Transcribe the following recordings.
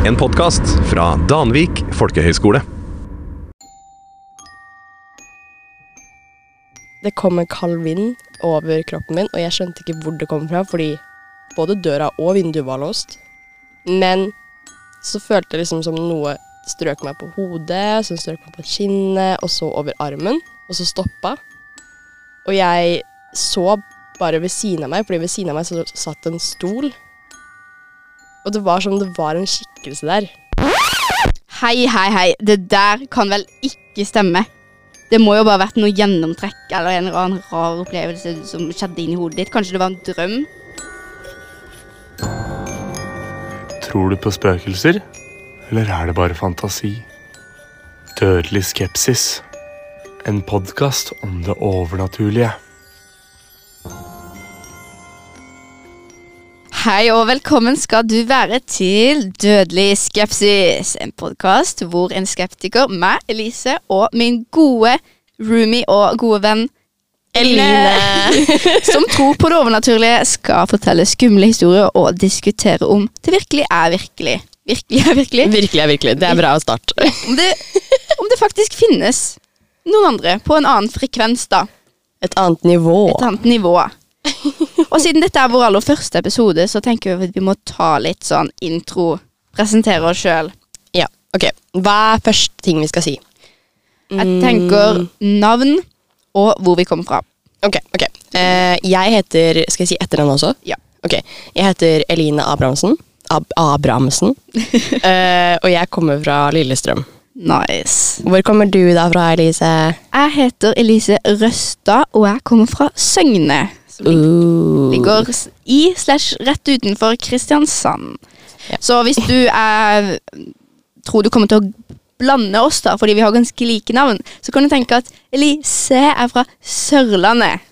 En podkast fra Danvik folkehøgskole. Det kom en kald vind over kroppen min, og jeg skjønte ikke hvor det kom fra, fordi både døra og vinduet var låst. Men så følte jeg liksom som noe strøk meg på hodet, så strøk meg på kinnet, og så over armen, og så stoppa. Og jeg så bare ved siden av meg, fordi ved siden av meg så satt en stol. Og det var som det var en skikkelse der. Hei, hei, hei. Det der kan vel ikke stemme? Det må jo bare ha vært noe gjennomtrekk eller en eller annen rar opplevelse som skjedde inni hodet ditt. Kanskje det var en drøm? Tror du på spøkelser, eller er det bare fantasi? Dødelig skepsis. En podkast om det overnaturlige. Hei og velkommen skal du være til Dødelig skepsis. En podkast hvor en skeptiker, meg, Elise, og min gode roomie og gode venn Eline, som tror på det overnaturlige, skal fortelle skumle historier og diskutere om det virkelig er virkelig. Virkelig er virkelig. Virkelig er virkelig. Det er bra å starte. Om det, om det faktisk finnes noen andre på en annen frekvens, da. Et annet nivå. Et annet nivå. Og siden dette er vår aller første episode, så tenker vi at vi må ta litt sånn intro. Presentere oss sjøl. Ja, ok. Hva er første ting vi skal si? Jeg tenker navn og hvor vi kommer fra. Ok, ok. Eh, jeg heter Skal jeg si etternavn også? Ja. Ok. Jeg heter Eline Abrahamsen. Ab Abrahamsen. eh, og jeg kommer fra Lillestrøm. Nice. Hvor kommer du da fra, Elise? Jeg heter Elise Røstad, og jeg kommer fra Søgne. Ligger i slash rett utenfor Kristiansand. Ja. Så hvis du er tror du kommer til å blande oss, da, fordi vi har ganske like navn, så kan du tenke at Elise er fra Sørlandet.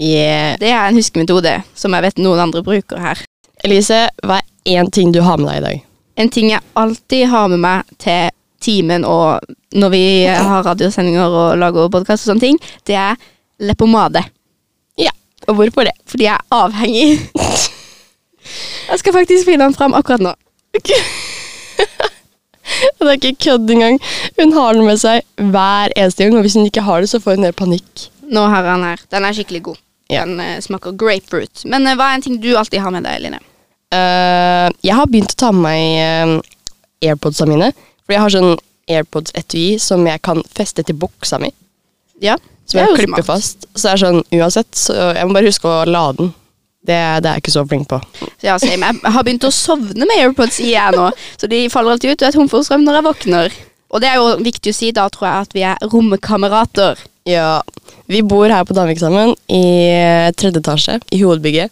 Yeah. Det er en huskemetode som jeg vet noen andre bruker her. Elise, hva er én ting du har med deg i dag? En ting jeg alltid har med meg til timen og når vi har radiosendinger og lager podkast og sånne ting, det er leppepomade. Og hvorfor det? Fordi jeg er avhengig. Jeg skal faktisk finne den fram akkurat nå. Det er ikke kødd engang. Hun har den med seg hver eneste gang, og hvis hun ikke har det, så får hun helt panikk. Nå har han her. Den er skikkelig god. Ja. Den uh, smaker grapefruit. Men uh, hva er en ting du alltid har med deg, Line? Uh, jeg har begynt å ta med meg airpodsa mine. For jeg har sånn airpods-etui som jeg kan feste til buksa mi. Ja, Som jeg klipper smart. fast. Så det er sånn uansett, så jeg må bare huske å lade den. Det, det er jeg ikke så flink på. Ja, same. jeg har begynt å sovne med AirPods i jeg nå, så de faller alltid ut. Og er tom for strøm når jeg våkner. Og det er jo viktig å si, da tror jeg at vi er romkamerater. Ja, vi bor her på Danvik sammen, i eh, tredje etasje, i hovedbygget.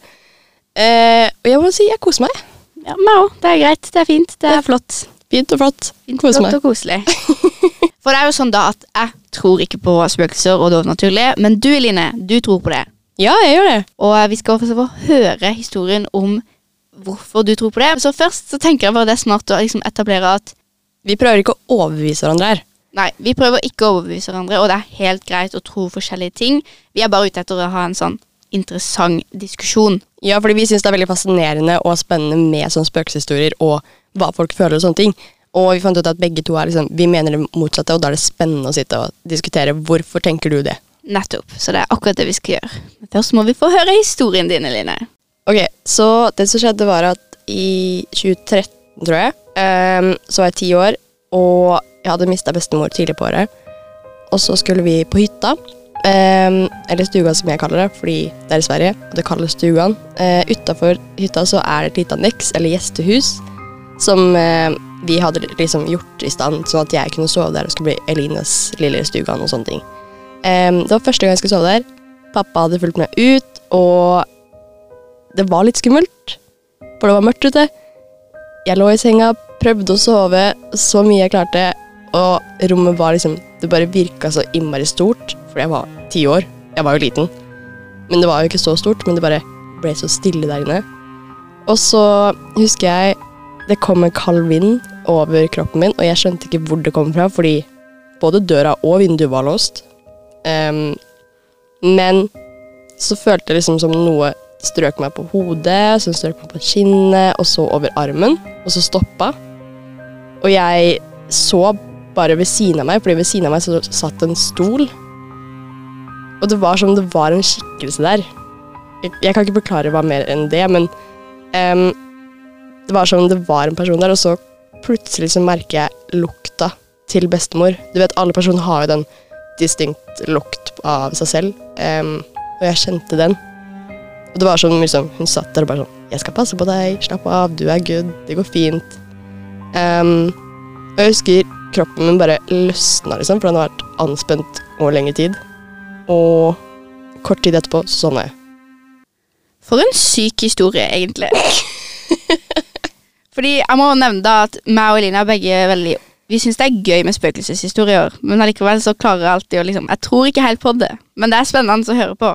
Eh, og jeg må si, jeg koser meg. Ja, meg òg. Det er greit. Det er fint. Det er flott. Fint og flott. Fint, flott meg. og koselig. For det er jo sånn da at jeg tror ikke på spøkelser og det overnaturlige, men du Eline, du tror på det. Ja, jeg gjør det. Og vi skal også få høre historien om hvorfor du tror på det. Så først så tenker jeg bare det er smart å liksom etablere at Vi prøver ikke å overbevise hverandre her. nei, vi prøver ikke å overbevise hverandre, og det er helt greit å tro forskjellige ting. Vi er bare ute etter å ha en sånn interessant diskusjon. Ja, fordi vi syns det er veldig fascinerende og spennende med sånne spøkelseshistorier og hva folk føler og sånne ting. Og vi fant ut at begge to er liksom, vi mener det motsatte, og da er det spennende å sitte og diskutere hvorfor tenker du det. Nettopp. Så det er akkurat det vi skal gjøre. Men først må vi få høre historien din, Eline. Ok, så det som skjedde var at i 2013, tror jeg, um, så var jeg ti år, og jeg hadde mista bestemor tidlig på året. Og så skulle vi på hytta, Um, eller stuga som jeg kaller det, fordi det er i Sverige, og det kalles stugan. Uh, Utafor hytta så er det et lite anneks, eller gjestehus, som eh, vi hadde liksom gjort i stand, sånn at jeg kunne sove der og skulle bli Elines lille stugan og sånne ting. Um, det var første gang jeg skulle sove der. Pappa hadde fulgt meg ut, og det var litt skummelt, for det var mørkt ute. Jeg lå i senga, prøvde å sove så mye jeg klarte, og rommet var liksom Det bare virka så innmari stort, for jeg var ti år. Jeg var jo liten. Men det var jo ikke så stort, men det bare ble så stille der inne. Og så husker jeg det kom en kald vind over kroppen min, og jeg skjønte ikke hvor det kom fra, fordi både døra og vinduet var låst. Um, men så følte jeg liksom som noe strøk meg på hodet, så strøk meg på kinnet, og så over armen, og så stoppa. Og jeg så bare ved siden av meg, fordi ved siden av meg så satt en stol. Og det var som det var en skikkelse der. Jeg, jeg kan ikke forklare hva mer enn det, men em, det var som det var en person der, og så plutselig så merker jeg lukta til bestemor. Du vet, alle personer har jo den distinkt lukt av seg selv, um, og jeg kjente den. Og det var sånn liksom, hun satt der og bare sånn Jeg skal passe på deg, slapp av, du er good, det går fint. Um, og jeg husker kroppen min bare løsna, liksom, for den har vært anspent over lengre tid. Og kort tid etterpå sovna jeg. For en syk historie, egentlig. Fordi jeg må nevne da at meg og Elina er begge veldig Vi syns det er gøy med spøkelseshistorier, men allikevel så klarer jeg alltid å liksom Jeg tror ikke helt på det, men det er spennende å høre på.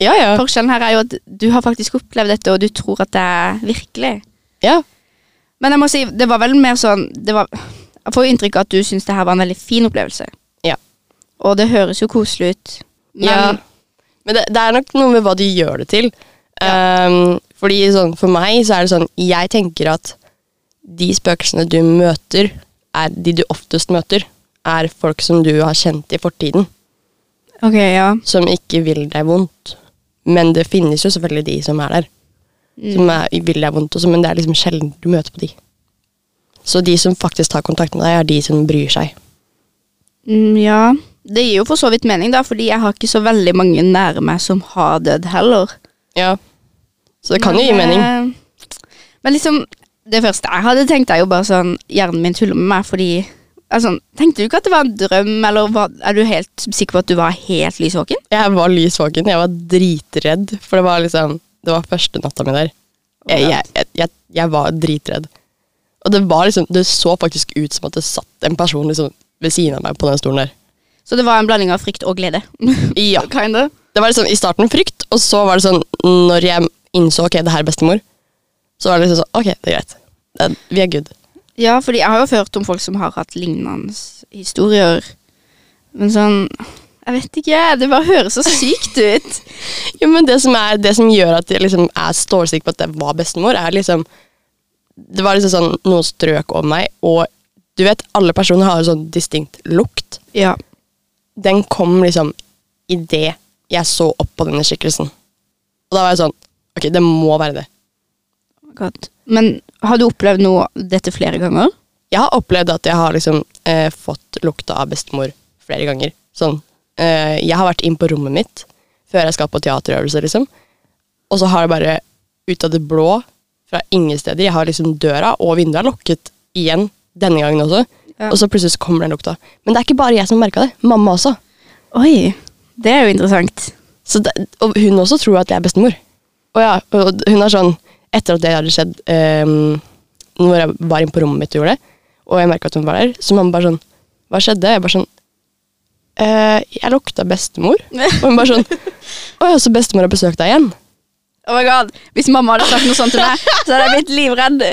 Ja, ja. Forskjellen her er jo at du har faktisk opplevd dette, og du tror at det er virkelig. ja. Men jeg må si, det var vel mer sånn det var, Jeg får jo inntrykk av at du syns det her var en veldig fin opplevelse. Ja. Og det høres jo koselig ut. Men ja. Men det, det er nok noe med hva du gjør det til. Um, fordi sånn, for meg så er det sånn Jeg tenker at de spøkelsene du møter, er de du oftest møter, er folk som du har kjent i fortiden. Ok, ja. Som ikke vil deg vondt. Men det finnes jo selvfølgelig de som er der. Som er, vil deg vondt også, men det er liksom sjelden du møter på de. Så de som faktisk tar kontakt med deg, er de som bryr seg. Mm, ja. Det gir jo for så vidt mening, da, fordi jeg har ikke så veldig mange nære meg som har dødd heller. Ja. Så det kan jo gi mening. eh, Men liksom, det første jeg hadde tenkt, er jo bare sånn Hjernen min tuller med meg fordi altså, Tenkte du ikke at det var en drøm, eller var, er du helt sikker på at du var helt lysvåken? Jeg var lysvåken. Jeg var dritredd, for det var liksom Det var første natta mi der. Jeg, jeg, jeg, jeg, var dritredd. Og det var liksom Det så faktisk ut som at det satt en person liksom ved siden av meg på den stolen der. Så det var en blanding av frykt og glede. Ja. Kinda. Det var liksom i starten frykt, og så var det sånn Når jeg innså ok, det her er bestemor, så var det liksom sånn Ok, det er greit. Vi er good. Ja, fordi jeg har jo hørt om folk som har hatt lignende historier. Men sånn Jeg vet ikke, det bare høres så sykt ut. Jo, men det som, er, det som gjør at jeg liksom er stålsikker på at det var bestemor, er liksom Det var liksom sånn noe strøk over meg, og du vet, alle personer har sånn distinkt lukt. Ja. Den kom liksom idet jeg så opp på denne skikkelsen. Og da var jeg sånn Ok, det må være det. God. Men har du opplevd noe dette flere ganger? Jeg har opplevd at jeg har liksom eh, fått lukta av bestemor flere ganger. Sånn. Eh, jeg har vært inn på rommet mitt før jeg skal på teaterøvelse, liksom. Og så har det bare ut av det blå, fra ingen steder Jeg har liksom døra og vinduet lukket igjen denne gangen også. Ja. Og så plutselig så kommer den lukta. Men det er ikke bare jeg som merka det. Mamma også. Oi, det er jo interessant. Så det, og hun også tror at jeg er bestemor. Og ja, og hun er sånn Etter at det hadde skjedd um, Når jeg var inne på rommet mitt og gjorde det, og jeg merka at hun var der, så mamma bare sånn Hva skjedde? Jeg bare sånn «Eh, Jeg lukta bestemor. Og hun bare sånn Å ja, så bestemor har besøkt deg igjen? Oh my god, Hvis mamma hadde sagt noe sånt til meg, så hadde jeg blitt livredd.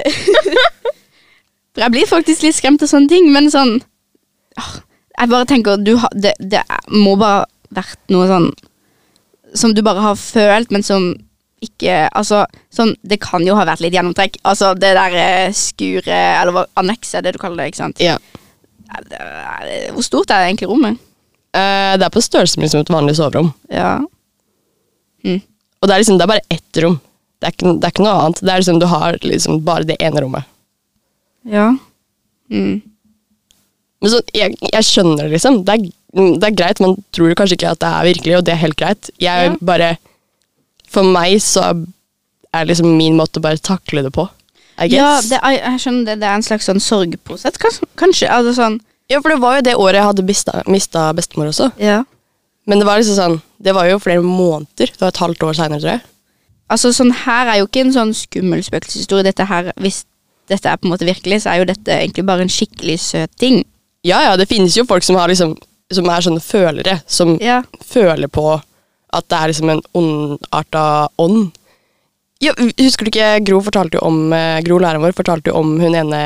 For jeg blir faktisk litt skremt av sånne ting, men sånn ah, Jeg bare tenker du det, det må bare vært noe sånn Som du bare har følt, men som ikke Altså, sånn Det kan jo ha vært litt gjennomtrekk. Altså det der eh, skuret, eller hva anneks er det du kaller det, ikke sant? Ja. Er- Hvor stort er det egentlig rommet? Eh, det er på størrelse med liksom et vanlig soverom. Ja. Og det er liksom, det er bare ett rom. Det er ikke, det er ikke noe annet. Det er liksom, Du har liksom bare det ene rommet. Ja. Mm. Men så, jeg, jeg skjønner det, liksom. Det er, det er greit. Man tror kanskje ikke at det er virkelig, og det er helt greit. Jeg Ja. bare For meg så er liksom min måte å bare takle det på. I Ja, det, er- jeg skjønner det. Det er en slags sånn sorgprosess, kanskje altså sånn ja, for det var jo det året jeg hadde mista, mista bestemor også. Ja. Men det var liksom sånn Det var jo flere måneder. Det var et halvt år seinere, tror jeg. Altså, sånn her er jo ikke en sånn skummel spøkelseshistorie. Dette her, hvis dette er på en måte virkelig, så er jo dette egentlig bare en skikkelig søt ting. Ja, ja, det finnes jo folk som, har liksom, som er sånne følere, som Ja. føler på at det er liksom en ondarta ånd. Ja, husker du ikke Gro fortalte jo om eh, Gro læreren vår fortalte jo om hun ene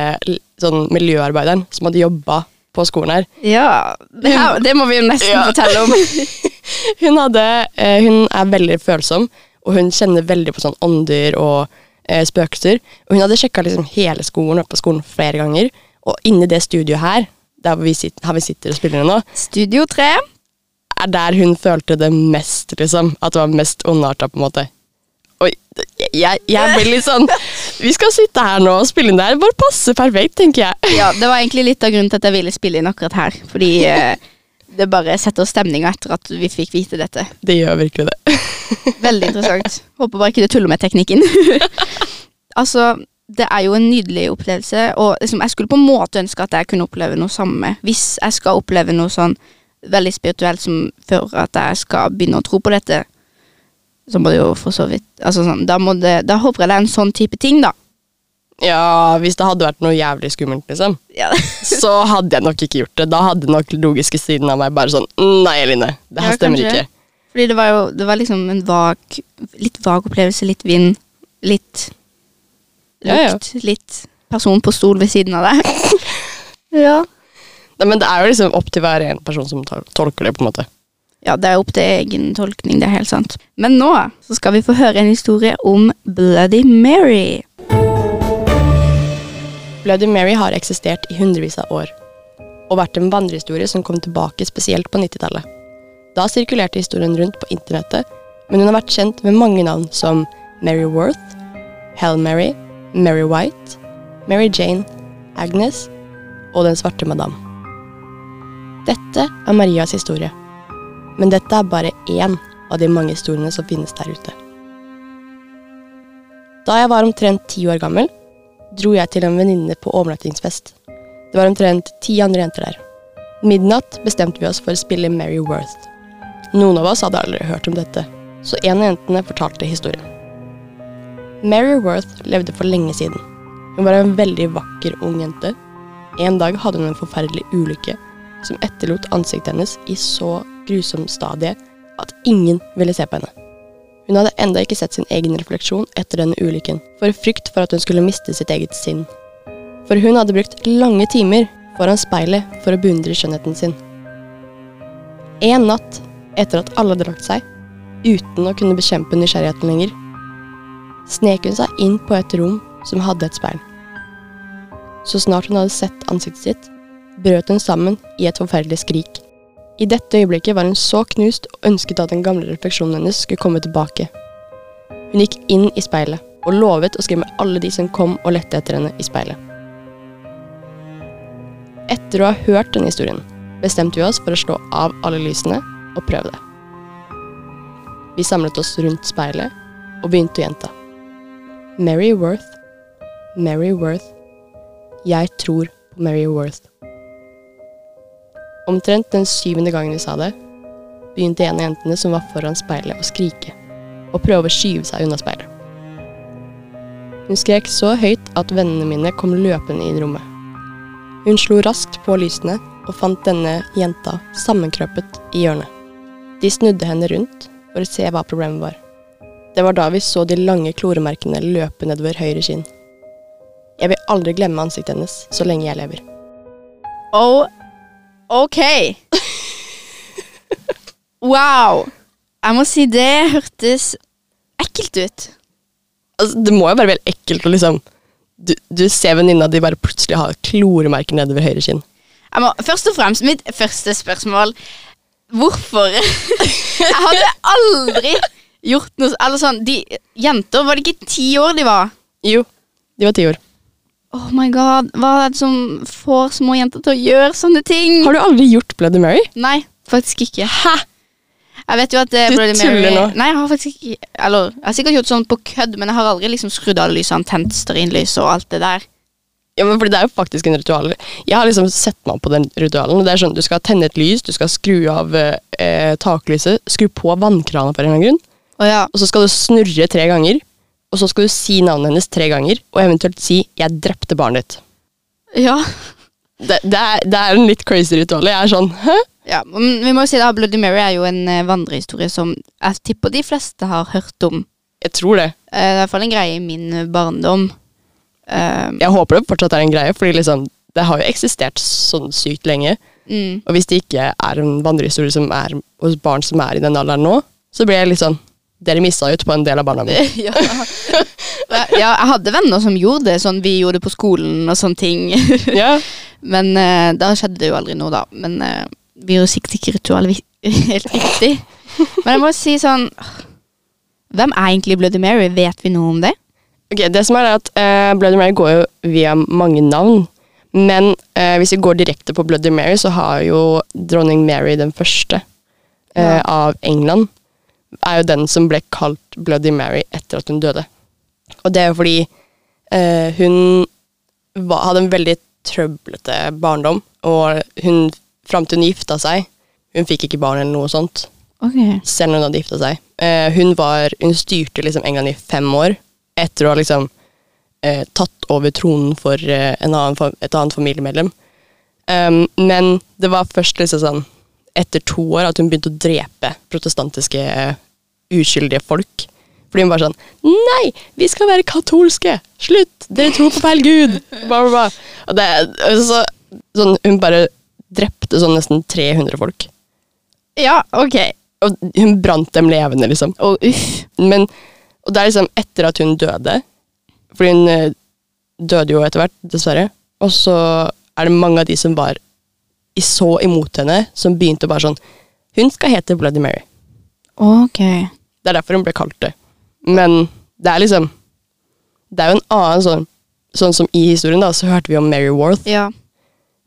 sånn miljøarbeideren som hadde jobba på skolen her. Ja, det, her, det må vi jo nesten Ja. fortelle om. Hun, hadde, eh, hun er veldig følsom, og hun kjenner veldig på sånn ånder og eh, spøkelser. Og hun hadde sjekka liksom hele skolen oppe på skolen flere ganger, Og inni det studioet her, der vi sitter, her vi sitter og spiller nå, Studio 3. er der hun følte det mest, liksom. At det var mest ondarta, på en måte. Oi, jeg, jeg blir litt sånn Vi skal sitte her nå og spille inn det her. Bare passe perfekt, tenker jeg. Ja, det var egentlig litt av grunnen til at jeg ville spille inn akkurat her. Fordi eh, det bare setter stemninga etter at vi fikk vite dette. Det gjør virkelig det. Veldig interessant. Håper bare ikke du tuller med teknikken. altså, det er jo en nydelig opplevelse, og liksom, jeg skulle på en måte ønske at jeg kunne oppleve noe samme. Hvis jeg skal oppleve noe sånn veldig spirituelt som for at jeg skal begynne å tro på dette, så må det jo for så vidt altså sånn, da, det, da håper jeg det er en sånn type ting, da. Ja, hvis det hadde vært noe jævlig skummelt, liksom, Ja. så hadde jeg nok ikke gjort det. Da hadde nok logiske siden av meg bare sånn Nei, Eline, det her Ja, stemmer kanskje. ikke. Fordi det var jo det var liksom en vag Litt vag opplevelse, litt vind, litt Ja, ja. lukt, litt person på stol ved siden av deg. ja. Nei, men det er jo liksom opp til hver en person som tolker det, på en måte. Ja, det er opp til egen tolkning, det er helt sant. Men nå så skal vi få høre en historie om Bloody Mary. Bloody Mary har eksistert i hundrevis av år, og vært en vandrehistorie som kom tilbake spesielt på 90-tallet. Da sirkulerte historien rundt på internettet, men hun har vært kjent med mange navn som Mary Worth, Hell Mary, Mary White, Mary Jane, Agnes og Den svarte madam. Dette er Marias historie, men dette er bare én av de mange historiene som finnes der ute. Da jeg var omtrent ti år gammel, dro jeg til en venninne på overnattingsfest. Det var omtrent ti andre jenter der. Midnatt bestemte vi oss for å spille Mary Worth. Noen av oss hadde aldri hørt om dette, så en av jentene fortalte historien. Mary Worth levde for lenge siden. Hun var en veldig vakker ung jente. En dag hadde hun en forferdelig ulykke som etterlot ansiktet hennes i så grusom stadie at ingen ville se på henne. Hun hadde enda ikke sett sin egen refleksjon etter denne ulykken, for frykt for at hun skulle miste sitt eget sinn. For hun hadde brukt lange timer foran speilet for å beundre skjønnheten sin. En natt, etter at alle hadde lagt seg, uten å kunne bekjempe nysgjerrigheten lenger, snek hun seg inn på et rom som hadde et speil. Så snart hun hadde sett ansiktet sitt, brøt hun sammen i et forferdelig skrik. I dette øyeblikket var hun så knust og ønsket at den gamle refleksjonen hennes skulle komme tilbake. Hun gikk inn i speilet og lovet å skremme alle de som kom og lette etter henne i speilet. Etter å ha hørt denne historien, bestemte vi oss for å slå av alle lysene og prøve det. Vi samlet oss rundt speilet og begynte å gjenta. Mary Worth, Mary Worth, jeg tror på Mary Worth. Omtrent den syvende gangen vi sa det, begynte en av jentene som var foran speilet å skrike og prøve å skyve seg unna speilet. Hun skrek så høyt at vennene mine kom løpende inn i rommet. Hun slo raskt på lysene og fant denne jenta sammenkrøpet i hjørnet. De snudde henne rundt for å se hva problemet var. Det var da vi så de lange kloremerkene løpe nedover høyre kinn. Jeg vil aldri glemme ansiktet hennes så lenge jeg lever. Oh, ok. wow. Jeg må si det hørtes ekkelt ut. Altså, det må jo være veldig ekkelt å liksom Du, du ser venninna di bare plutselig ha kloremerker nedover høyre kinn. Jeg må, først og fremst, mitt første spørsmål Hvorfor? Jeg hadde aldri gjort noe Eller sånn, de Jenter, var det ikke ti år de var? Jo, de var ti år. Oh my god, Hva er det som får små jenter til å gjøre sånne ting? Har du aldri gjort Bloody Mary? Nei, faktisk ikke. Hæ? Jeg vet jo at eh, Du Bloody Mary tuller nå. Nei, jeg har faktisk ikke Eller, jeg har sikkert gjort sånn på kødd, men jeg har aldri liksom skrudd av lysene, tent stearinlys og alt det der. Ja, men fordi Det er jo faktisk en ritual. Jeg har liksom sett meg opp på den ritualen. det er sånn, Du skal tenne et lys, du skal skru av eh, taklyset, skru på vannkrana for en eller annen grunn, Å ja. og så skal du snurre tre ganger. Og så skal du si navnet hennes tre ganger, og eventuelt si 'jeg drepte barnet ditt'. Ja. Det, det, er, det er en litt crazy ritual. Jeg er sånn Hæ? ja. Men vi må jo si at Bloody Mary er jo en eh, vandrehistorie som jeg tipper de fleste har hørt om. Jeg tror det. Eh, det er i hvert fall en greie i min barndom. Eh, Jeg håper det fortsatt er en greie, fordi liksom, det har jo eksistert sånn sykt lenge. mm. Og hvis det ikke er en vandrehistorie som er hos barn som er i den alderen nå, så blir jeg litt sånn dere missa ut på en del av barndommen. ja. ja, jeg hadde venner som gjorde det, sånn vi gjorde det på skolen og sånne ting. ja. Men uh, da skjedde det jo aldri noe, da. Men uh, vi gjorde sikkert ikke ritualet helt riktig. Men jeg må si sånn Hvem er egentlig Bloody Mary? Vet vi noe om det? Ok, Det som er at uh, Bloody Mary går jo via mange navn. Men uh, hvis vi går direkte på Bloody Mary, så har jo dronning Mary den første Ja. av England er jo den som ble kalt Bloody Mary etter at hun døde. Og det er jo fordi eh, hun var, hadde en veldig trøblete barndom, og hun fram til hun gifta seg Hun fikk ikke barn eller noe sånt okay. selv om hun hadde gifta seg. Eh, hun, var, hun styrte liksom England i fem år etter å ha liksom eh, tatt over tronen for eh, en annen, et annet familiemedlem. Um, men det var først liksom sånn etter to år at hun begynte å drepe protestantiske eh, uskyldige folk. Fordi hun var sånn Nei, vi skal være katolske! Slutt! Dere tror på feil gud! Bla, bla, bla. Og det, så, sånn, hun bare drepte sånn nesten 300 folk. Ja, ok. Og hun brant dem levende, liksom. Og uff. Men, og det er liksom etter at hun døde, fordi hun eh, døde jo etter hvert, dessverre, og så er det mange av de som var så imot henne, som begynte bare sånn Hun skal hete Bloody Mary. Ok. Det er derfor hun ble kalt det. Men det er liksom Det er jo en annen sånn Sånn som i historien, da, så hørte vi om Mary Worth. Ja.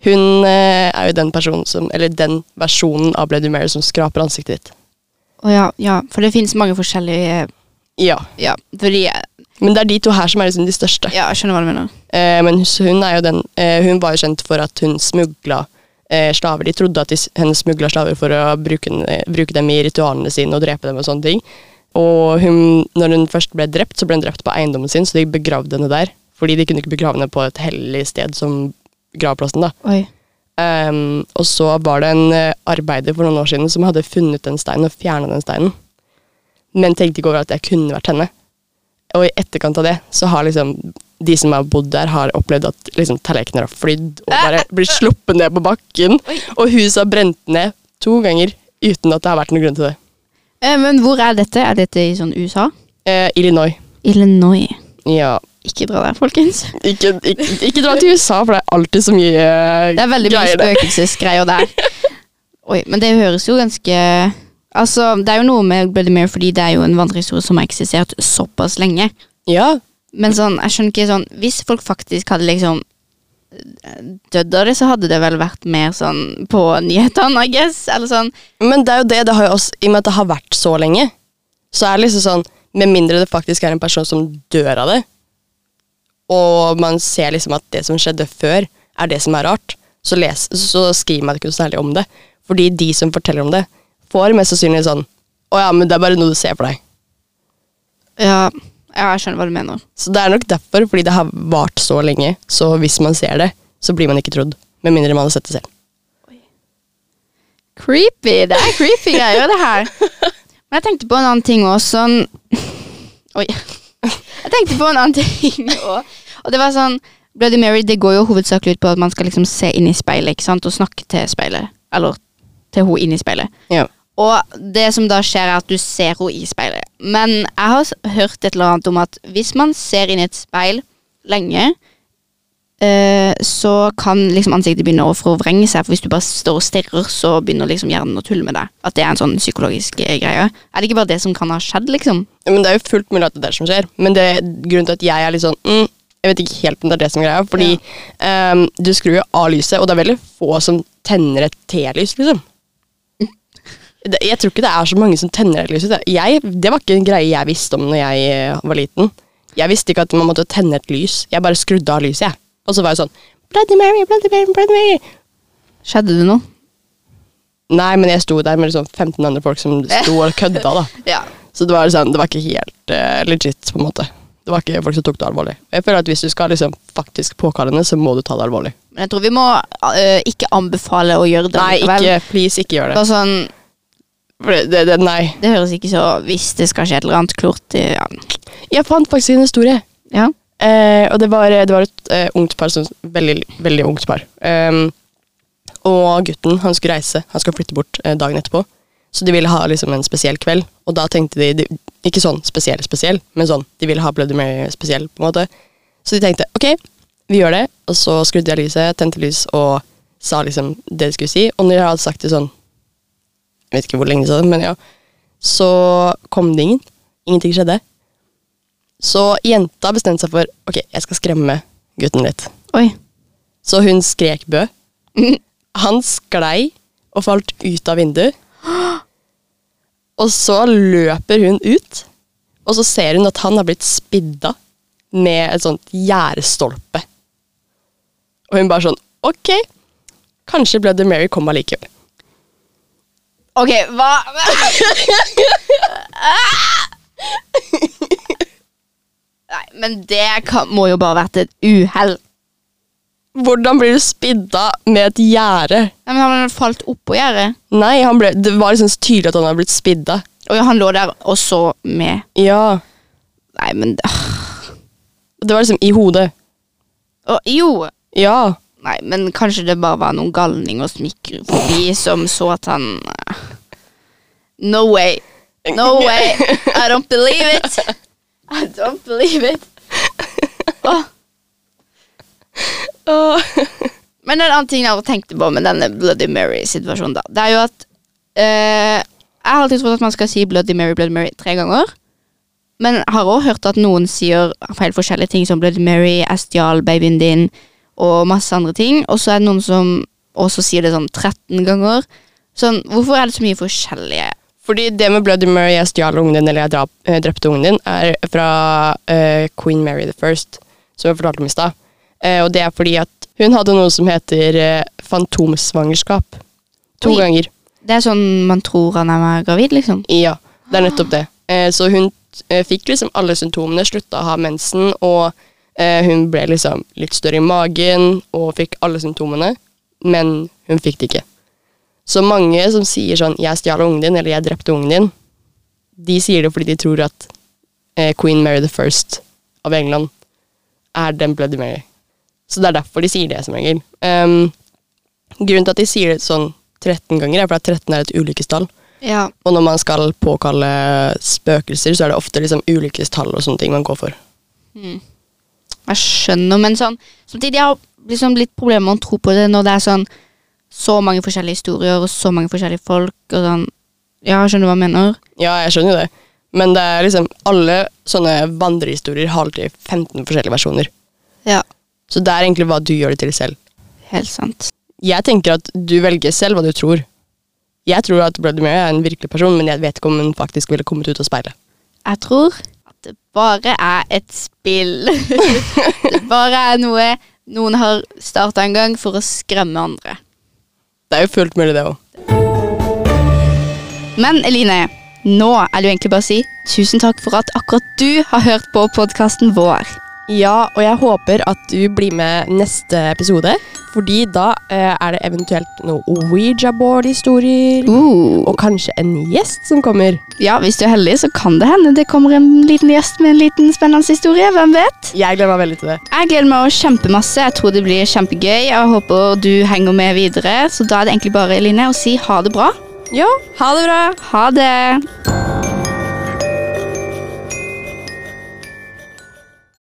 Hun eh, er jo den personen som Eller den versjonen av Bloody Mary som skraper ansiktet ditt. Å ja, ja. For det finnes mange forskjellige Ja. Ja, fordi Men det er de to her som er liksom de største. Ja, jeg skjønner hva du mener. Eh, men hun er jo den eh, Hun var jo kjent for at hun smugla slaver. De trodde at de, henne smugla slaver for å bruke, eh, bruke dem i ritualene sine og drepe dem og sånne ting. Og hun, når hun først ble drept, så ble hun drept på eiendommen sin, så de begravde henne der. Fordi de kunne ikke begrave henne på et hellig sted som gravplassen, da. Oi. Um, og så var det en eh, arbeider for noen år siden som hadde funnet den steinen og fjerna den steinen. Men tenkte ikke over at det kunne vært henne. Og i etterkant av det så har liksom de som har bodd der, har opplevd at liksom tallerkener har flydd og bare blir sluppet ned på bakken. Og huset har brent ned to ganger uten at det har vært noen grunn til det. Eh, men hvor er dette? Er dette i sånn USA? Eh, Illinois. Illinois. Ja. Ikke dra der, folkens. Ikke, ikke, ikke dra til USA, for det er alltid så mye greier. Det er veldig mye spøkelsesgreier der. Oi, men det høres jo ganske Altså, Det er jo noe med Bloody Mary fordi det er jo en vandrehistorie som har eksistert såpass lenge. Ja, Men sånn, jeg skjønner ikke sånn Hvis folk faktisk hadde liksom dødd av det, så hadde det vel vært mer sånn på nyhetene, I guess. Eller sånn. Men det er jo det, det har jo også, i og med at det har vært så lenge, så er det liksom sånn, med mindre det faktisk er en person som dør av det, og man ser liksom at det som skjedde før, er det som er rart, så, les, så skriver man ikke noe særlig om det. Fordi de som forteller om det, får mest sannsynlig sånn Å ja, men det er bare noe du ser for deg. Ja, ja, jeg skjønner hva du mener. Så det er nok derfor, fordi det har vart så lenge, så hvis man ser det, så blir man ikke trodd. Med mindre man har sett det selv. Creepy! Det er creepy greier, det her. Men jeg tenkte på en annen ting også. Sånn Oi. Jeg tenkte på en annen ting òg. Og det var sånn Bloody Mary det går jo hovedsakelig ut på at man skal liksom se inn i speilet ikke sant? og snakke til speilet. Eller til hun inn i speilet. Ja. Og det som da skjer, er at du ser henne i speilet. Men jeg har hørt et eller annet om at hvis man ser inn i et speil lenge, eh, så kan liksom ansiktet begynne å forvrenge seg. For hvis du bare står og stirrer, så begynner liksom hjernen å tulle med deg. At det er en sånn psykologisk eh, greie. Er det ikke bare det som kan ha skjedd, liksom? Men det er jo fullt mulig at det er det som skjer. Men det, er grunnen til at jeg er litt sånn mm, Jeg vet ikke helt om det er det som er greia. Fordi ehm, du skrur jo av lyset, og det er veldig få som tenner et T-lys, liksom. Det, jeg tror ikke det er så mange som tenner et lys. Jeg, det var ikke en greie jeg visste om når jeg eh, var liten. Jeg visste ikke at man måtte tenne et lys. Jeg bare skrudde av lyset, jeg. Og så var jeg sånn Bloody Mary, Bloody Mary, Bloody Mary. Skjedde det noe? Nei, men jeg sto der med liksom 15 andre folk som sto og kødda, da. Ja. Så det var, liksom, det var ikke helt uh, legit, på en måte. Det var ikke folk som tok det alvorlig. Jeg føler at Hvis du skal liksom faktisk påkalle henne, så må du ta det alvorlig. Men jeg tror vi må uh, ikke anbefale å gjøre det. Nei, ikke, please, ikke gjør det. Bare sånn, det, det, det nei. det høres ikke så Hvis det skal skje et eller annet klort eh, ja. Jeg fant faktisk en historie. ja. Eh, og det var, det var et eh, ungt par, som, veldig, veldig ungt par. Um, og gutten han skulle reise, han skulle flytte bort eh, dagen etterpå. Så de ville ha liksom en spesiell kveld. Og da tenkte de, de Ikke sånn spesiell, spesiell, men sånn de ville ha Bloody Mary spesiell. på en måte. Så de tenkte ok, vi gjør det. Og så skrudde jeg lyset, tente lys og sa liksom det de skulle si. Og når jeg hadde sagt det sånn Jeg vet ikke hvor lenge siden, det, men ja. Så kom det ingen. Ingenting skjedde. Så jenta bestemte seg for ok, jeg skal skremme gutten litt. Oi. Så hun skrek bø. Han sklei og falt ut av vinduet. Og så løper hun ut, og så ser hun at han har blitt spidda med et sånt gjerdestolpe. Og hun bare sånn Ok, kanskje Bloody Mary kom allikevel. Ok, hva Nei, men det kan, må jo bare vært et uhell. Hvordan blir du spidda med et gjerde? Nei, men Han falt oppå gjerdet, Nei, han ble, det var liksom så tydelig at han hadde blitt spidda. og han lå der og så med. Ja. Nei, men Det var liksom i hodet. Å, Jo! Ja. Nei, men kanskje det bare var noen galninger som gikk forbi, som så at han No way. No way. I don't believe it. I don't believe it. Åh. Åh. Men en annen ting jeg har tenkt på med denne Bloody Mary-situasjonen, da, det er jo at eh, Jeg har alltid trodd at man skal si Bloody Mary, Bloody Mary tre ganger. Men har også hørt at noen sier helt forskjellige ting, som Bloody Mary, jeg stjal babyen din, og masse andre ting. Og så er det noen som også sier det sånn 13 ganger. Sånn, Hvorfor er det så mye forskjellige Fordi det med Bloody Mary, jeg stjal ungen din, eller jeg drap, eh, drepte ungen din, er fra eh, Queen Mary the First, som jeg fortalte om i stad. Eh, og det er fordi at hun hadde noe som heter eh, fantomsvangerskap. To Oi. ganger. Det er sånn man tror han er gravid, liksom? Ja, det er nettopp det. Eh, så hun eh, fikk liksom alle symptomene, slutta å ha mensen, og hun ble liksom litt større i magen og fikk alle symptomene, men hun fikk det ikke. Så mange som sier sånn 'jeg stjal ungen din', eller 'jeg drepte ungen din', de sier det fordi de tror at eh, Queen Mary the First av England er den Bloody Mary. Så det er derfor de sier det, som regel. Um, grunnen til at de sier det sånn 13 ganger, er fordi at 13 er et ulykkestall. Ja. Og når man skal påkalle spøkelser, så er det ofte liksom ulykkestall og sånne ting man går for. Mm. Jeg skjønner, men sånn Samtidig har jeg liksom litt problemer med å tro på det når det er sånn så mange forskjellige historier og så mange forskjellige folk og sånn Ja, jeg skjønner hva jeg mener. Ja, jeg skjønner jo det. Men det er liksom alle sånne vandrehistorier har alltid 15 forskjellige versjoner. Ja. Så det er egentlig hva du gjør det til selv. Helt sant. Jeg tenker at du velger selv hva du tror. Jeg tror at Bloody Mary er en virkelig person, men jeg vet ikke om hun faktisk ville kommet ut av speilet. Jeg tror det bare er et spill. det bare er noe noen har starta en gang for å skremme andre. Det er jo fullt mulig, det òg. Men Eline, nå er det jo egentlig bare å si tusen takk for at akkurat du har hørt på podkasten vår. Ja, og jeg håper at du blir med neste episode, fordi da eh, er det eventuelt noe Ouija-board-historier. Uh. Og kanskje en gjest som kommer. Ja, hvis du er heldig, så kan det hende det kommer en liten gjest med en liten spennende historie. Hvem vet? Jeg gleder meg veldig til det. Jeg gleder meg også kjempemasse. Jeg tror det blir kjempegøy. Jeg håper du henger med videre. Så da er det egentlig bare Eline, å si ha det bra. Ja, ha det bra. Ha det.